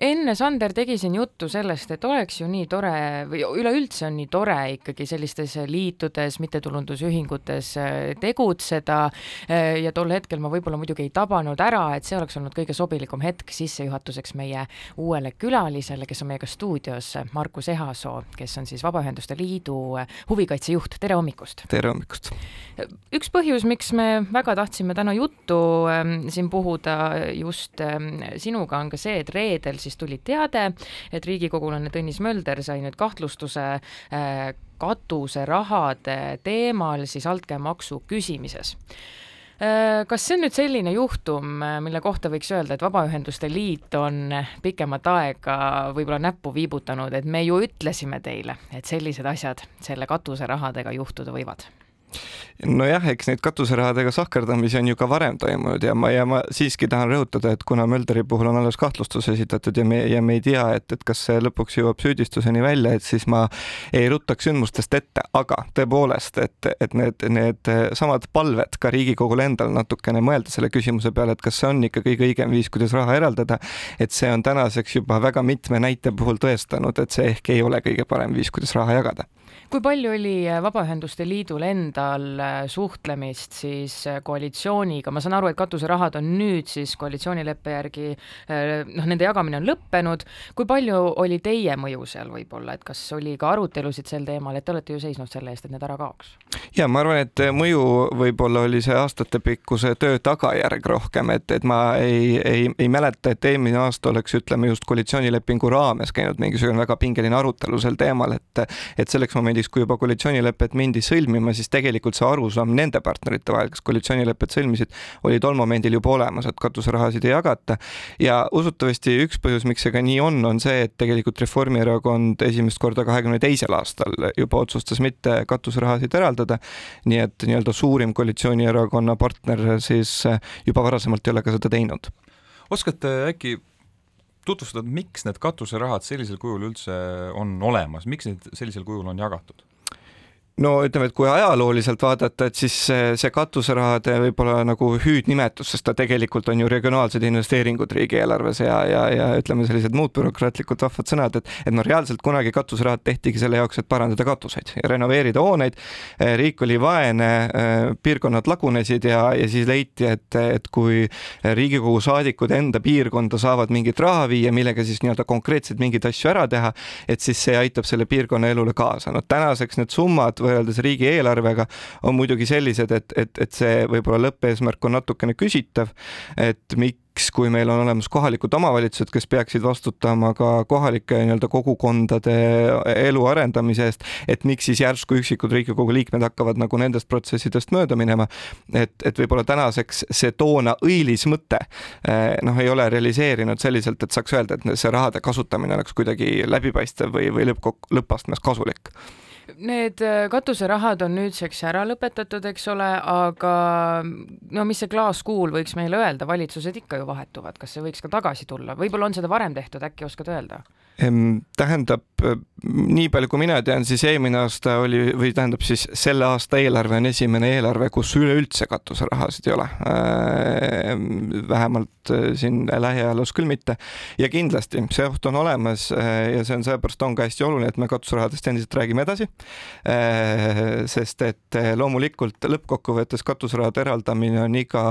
enne Sander tegi siin juttu sellest, et oleks ju nii tore või üleüldse on nii tore ikkagi sellistes liitudes, mittetulundusühingutes äh, tegutseda äh, ja tol hetkel ma võib-olla muidugi ei tabanud ära, et see oleks olnud kõige sobilikum hetk sissejuhatuseks meie uuele külalisele, kes on meiega stuudios, Markus Ehasoo, kes on siis Vabaühenduste Liidu huvikaitsejuht, tere hommikust! tere hommikust! üks põhjus, miks me väga tahtsime täna juttu ähm, siin puhuda just ähm, sinuga, on ka see, et reedel reedel siis tuli teade, et riigikogulane Tõnis Mölder sai nüüd kahtlustuse äh, katuserahade teemal siis altkäemaksu küsimises äh, kas see on nüüd selline juhtum, mille kohta võiks öelda, et Vabaühenduste Liit on pikemat aega võib-olla näppu viibutanud, et me ju ütlesime teile, et sellised asjad selle katuserahadega juhtuda võivad? Nojah, eks neid katuserahadega sahkerdamisi on ju ka varem toimunud ja ma, ja ma siiski tahan rõhutada, et kuna Mölderi puhul on alles kahtlustus esitatud ja me, ja me ei tea, et, et kas see lõpuks jõuab süüdistuseni välja, et siis ma ei ruttaks sündmustest ette, aga tõepoolest, et, et need, need samad palved ka Riigikogule endal natukene mõelda selle küsimuse peale, et kas see on ikka kõige õigem viis, kuidas raha eraldada, et see on tänaseks juba väga mitme näite puhul tõestanud, et see ehk ei ole kõige parem viis, kuidas raha jagada. Kui palju oli Vabaühenduste Liidul endal äh, suhtlemist siis äh, koalitsiooniga, ma saan aru, et katuserahad on nüüd siis koalitsioonileppe järgi noh, nende jagamine on lõppenud, kui palju oli teie mõju seal võib-olla, et kas oli ka arutelusid sel teemal, et te olete ju seisnud selle eest, et need ära kaoks? ja ma arvan, et mõju võib-olla oli see aastatepikkuse töö tagajärg rohkem, et, et ma ei, ei, ei mäleta, et eelmine aasta oleks, ütleme just koalitsioonilepingu raames käinud mingisugune väga pingeline arutelu sel teemal, et, et selleks momendiks kui juba koalitsioonilepet mindi sõlmima, siis tegelikult see arusaam nende partnerite vahel, kes koalitsioonilepet sõlmisid, oli tol momendil juba olemas, et katuserahasid ei jagata. ja usutavasti üks põhjus, miks see ka nii on, on see, et tegelikult Reformierakond esimest korda kahekümne teisel aastal juba otsustas mitte katuserahasid eraldada. nii et nii-öelda suurim koalitsioonierakonna partner siis juba varasemalt ei ole ka seda teinud. oskate äkki tutvustada, miks need katuserahad sellisel kujul üldse on olemas, miks need sellisel kujul on jagatud? No ütleme, et kui ajalooliselt vaadata, et siis see, see katuserahade võib-olla nagu hüüdnimetus, sest ta tegelikult on ju regionaalsed investeeringud riigieelarves ja, ja, ja ütleme, sellised muud bürokraatlikud vahvad sõnad, et, et noh, reaalselt kunagi katuserahad tehtigi selle jaoks, et parandada katuseid ja renoveerida hooneid. riik oli vaene, piirkonnad lagunesid ja, ja siis leiti, et, et kui Riigikogu saadikud enda piirkonda saavad mingit raha viia, millega siis nii-öelda konkreetselt mingeid asju ära teha, et siis see aitab selle piirkonna elule kaasa. no tänaseks need summad võrreldes riigieelarvega on muidugi sellised, et, et, et see võib-olla lõppeesmärk on natukene küsitav, et miks kui meil on olemas kohalikud omavalitsused, kes peaksid vastutama ka kohalike nii-öelda kogukondade elu arendamise eest, et miks siis järsku üksikud Riigikogu liikmed hakkavad nagu nendest protsessidest mööda minema. et, et võib-olla tänaseks see toona õilis mõte eh, noh, ei ole realiseerinud selliselt, et saaks öelda, et see rahade kasutamine oleks kuidagi läbipaistev või, või lõppkok-, lõppastmes kasulik Need äh, katuserahad on nüüdseks ära lõpetatud, eks ole, aga no mis see klaaskuul võiks meile öelda, valitsused ikka ju vahetuvad, kas see võiks ka tagasi tulla, võib-olla on seda varem tehtud, äkki oskad öelda? Tähendab, nii palju kui mina tean, siis eelmine aasta oli või tähendab siis selle aasta eelarve on esimene eelarve, kus üleüldse katuserahasid ei ole. vähemalt äh, siin lähiajaloos küll mitte ja kindlasti see oht on olemas äh, ja see on sellepärast on ka hästi oluline, et me katuserahadest endiselt räägime edasi. Äh, sest et loomulikult lõppkokkuvõttes katuserahade eraldamine on iga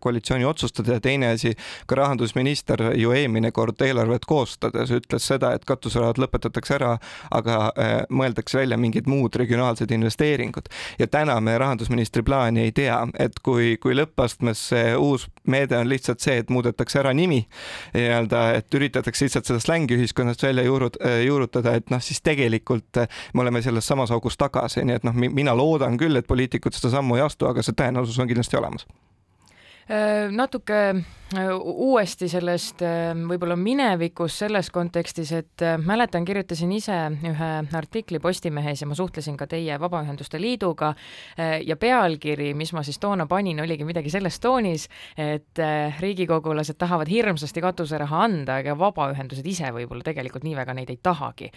koalitsiooni otsustada ja teine asi, ka rahandusminister ju eelmine kord eelarvet koostades ütles seda, seda, et katuserahad lõpetatakse ära, aga äh, mõeldakse välja mingid muud regionaalsed investeeringud. ja täna me rahandusministri plaani ei tea, et kui, kui lõppastmes see uus meede on lihtsalt see, et muudetakse ära nimi nii-öelda, et üritatakse lihtsalt seda slängi ühiskonnast välja juurut-, äh, juurutada, et noh, siis tegelikult äh, me oleme selles samas augus tagasi, nii et noh, mina loodan küll, et poliitikud seda sammu ei astu, aga see tõenäosus on kindlasti olemas natuke Äh, uuesti sellest äh, võib-olla minevikust selles kontekstis, et äh, mäletan, kirjutasin ise ühe artikli Postimehes ja ma suhtlesin ka teie Vabaühenduste Liiduga ja pealkiri, mis ma siis toona panin, oligi midagi selles toonis, et riigikogulased tahavad hirmsasti katuseraha anda, aga vabaühendused ise võib-olla tegelikult nii väga neid ei tahagi.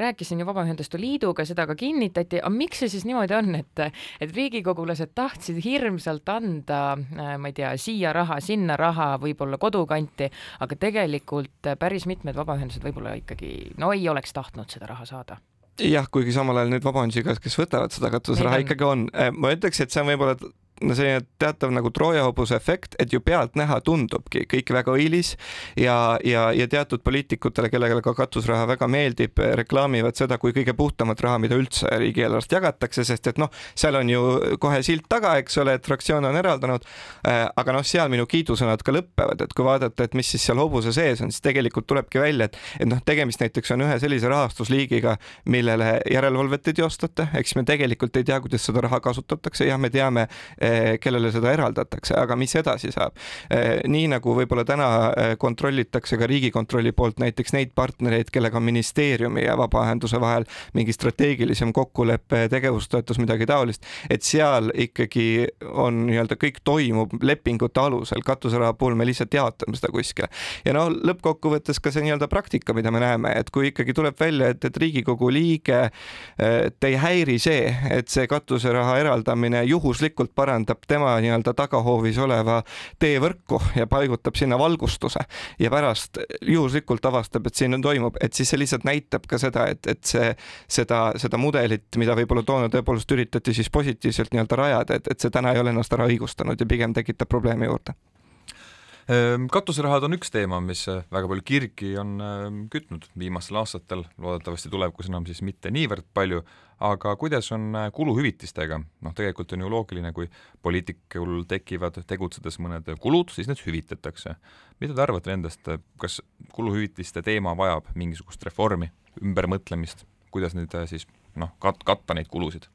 rääkisin ju Vabaühenduste Liiduga, seda ka kinnitati, aga miks see siis niimoodi on, et, et riigikogulased tahtsid hirmsalt anda, ma ei ei tea, siia raha, sinna raha, võib-olla kodukanti, aga tegelikult päris mitmed vabaühendused võib-olla ikkagi no ei oleks tahtnud seda raha saada jah, kuigi samal ajal neid vabaühendusi, kes võtavad seda katuseraha ikkagi on. ma ütleks, et see on võib-olla no selline teatav nagu Trooja hobuse efekt, et ju pealtnäha tundubki kõik väga õilis ja, ja, ja teatud poliitikutele, kellele ka katusraha väga meeldib, reklaamivad seda kui kõige puhtamat raha, mida üldse riigieelarvest jagatakse, sest et noh, seal on ju kohe silt taga, eks ole, et fraktsioon on eraldanud. Äh, aga noh, seal minu kiidusõnad ka lõpevad, et kui vaadata, et mis siis seal hobuse sees on, siis tegelikult tulebki välja, et, et noh, tegemist näiteks on ühe sellise rahastusliigiga, millele järelevalvet ei teostata, eks me tegelikult ei tea, kuidas seda raha kasutatakse, jah, me teame kellele seda eraldatakse, aga mis edasi saab. Eh, nii nagu võib-olla täna eh, kontrollitakse ka Riigikontrolli poolt näiteks neid partnereid, kellega on ministeeriumi ja vabaühenduse vahel mingi strateegilisem kokkulepe, tegevustoetus, midagi taolist, et seal ikkagi on nii-öelda kõik toimub lepingute alusel, katuseraha puhul me lihtsalt jaotame seda kuskile. ja no lõppkokkuvõttes ka see nii-öelda praktika, mida me näeme, et kui ikkagi tuleb välja, et, et Riigikogu liige, et ei häiri see, et see katuseraha eraldamine juhuslikult parandab parandab tema nii-öelda tagahoovis oleva teevõrku ja paigutab sinna valgustuse. Ja pärast juhuslikult avastab, et siin toimub, et siis see lihtsalt näitab ka seda, et, et see, seda, seda mudelit, mida võib-olla toona tõepoolest üritati siis positiivselt nii-öelda rajada, et, et see täna ei ole ennast ära õigustanud ja pigem tekitab probleeme juurde katuserahad on üks teema, mis äh, väga palju kirgi on ehm, kütnud viimastel aastatel, loodetavasti tulevikus enam siis mitte niivõrd palju, aga kuidas on äh, kuluhüvitistega, noh tegelikult on ju loogiline, kui poliitikul tekivad tegutsedes mõned kulud, siis need hüvitatakse. mida te arvate endast, kas kuluhüvitiste teema vajab mingisugust reformi, ümbermõtlemist, kuidas nüüd äh, siis noh, kat-, katta neid kulusid?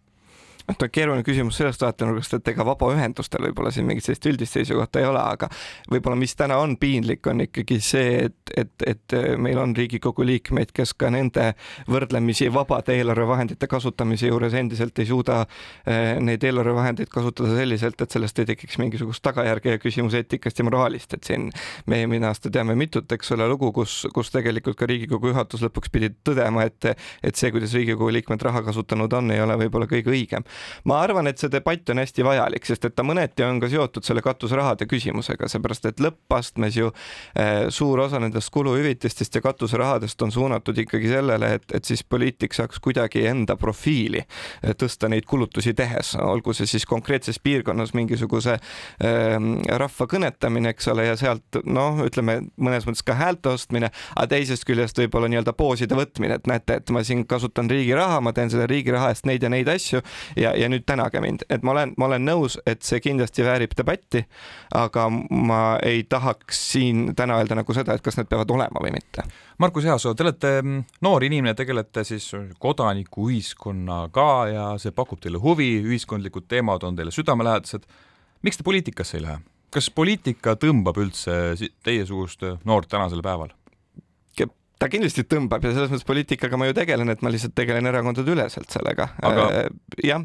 Ta on keeruline küsimus sellest vaatenurgast, et ega vabaühendustel võib-olla siin mingit sellist üldist seisukohta ei ole, aga võib-olla, mis täna on piinlik, on ikkagi see, et, et, et meil on Riigikogu liikmeid, kes ka nende võrdlemisi vabade eelarvevahendite kasutamise juures endiselt ei suuda eh, neid eelarvevahendeid kasutada selliselt, et sellest ei tekiks mingisugust tagajärge ja küsimus eetikast ja moraalist, et siin me eelmine aasta teame mitut, eks ole, lugu, kus, kus tegelikult ka Riigikogu juhatus lõpuks pidi tõdema, et, et see, kuidas Riigikogu liikmed raha kasutanud on, ei ole võib-olla kõige õigem ma arvan, et see debatt on hästi vajalik, sest et ta mõneti on ka seotud selle katusrahade küsimusega, seepärast et lõppastmes ju eh, suur osa nendest kuluhüvitistest ja katuserahadest on suunatud ikkagi sellele, et, et siis poliitik saaks kuidagi enda profiili eh, tõsta neid kulutusi tehes, olgu see siis konkreetses piirkonnas mingisuguse äh, rahva kõnetamine, eks ole, ja sealt noh, ütleme mõnes mõttes ka häälte ostmine, aga teisest küljest võib-olla nii-öelda pooside võtmine, et näete, et ma siin kasutan riigi raha, ma teen selle riigi raha eest neid ja neid asju ja ja, ja nüüd tänage mind, et ma olen, ma olen nõus, et see kindlasti väärib debatti, aga ma ei tahaks siin täna öelda nagu seda, et kas need peavad olema või mitte. Markus Easoo, te olete mm, noor inimene, tegelete siis kodanikuühiskonnaga ja see pakub teile huvi, ühiskondlikud teemad on teile südamelähedased. miks te poliitikasse ei lähe? kas poliitika tõmbab üldse teiesugust noort tänasel päeval? Ta kindlasti tõmbab ja selles mõttes poliitikaga ma ju tegelen, et ma lihtsalt tegelen erakondade üleselt sellega. Aga.... Äh, jah,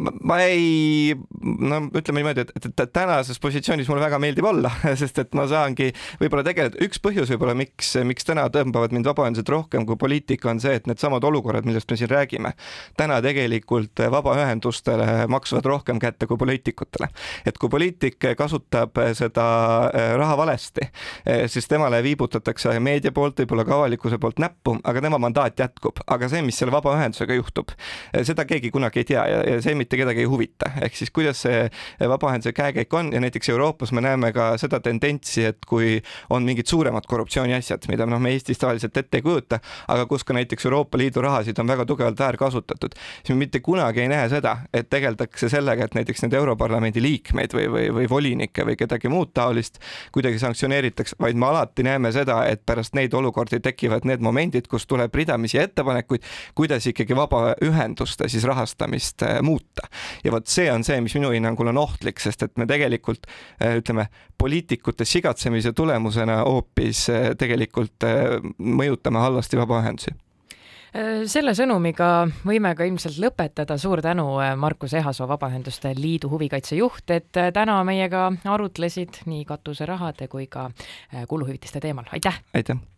ma ei, no ütleme niimoodi, et, et tänases positsioonis mulle väga meeldib olla, sest et ma saangi võib-olla tegeleda, üks põhjus võib-olla, miks, miks täna tõmbavad mind vabaühendused rohkem kui poliitika, on see, et needsamad olukorrad, millest me siin räägime, täna tegelikult vabaühendustele maksavad rohkem kätte kui poliitikutele. et kui poliitik kasutab seda eh, raha valesti, eh, siis temale viibutatakse meedia poolt, võib-olla ka avalikkuse poolt näppu, aga tema mandaat jätkub, aga see, mis selle vabaühendusega juhtub, eh, seda keegi kunagi ei tea ja, ja see, mitte kedagi ei huvita, ehk siis kuidas see vabaühenduse käekäik on ja näiteks Euroopas me näeme ka seda tendentsi, et kui on mingid suuremad korruptsiooniasjad, mida noh, me Eestis tavaliselt ette ei kujuta, aga kus ka näiteks Euroopa Liidu rahasid on väga tugevalt väärkasutatud, siis me mitte kunagi ei näe seda, et tegeldakse sellega, et näiteks need Europarlamendi liikmeid või, või, või volinikke või kedagi muud taolist kuidagi sanktsioneeritakse, vaid me alati näeme seda, et pärast neid olukordi tekivad need momendid, kus tuleb ridamisi ettepanekuid, kuidas ikkagi vabaühenduste siis rahastamist muuta muuta. ja vot see on see, mis minu hinnangul on ohtlik, sest et me tegelikult äh, ütleme, poliitikute sigatsemise tulemusena hoopis äh, tegelikult äh, mõjutame halvasti vabaühendusi selle sõnumiga võime ka ilmselt lõpetada, suur tänu, Markus Ehasoo, Vabaühenduste Liidu huvikaitsejuht, et täna meiega arutlesid nii katuserahade kui ka kuluhüvitiste teemal, aitäh! aitäh!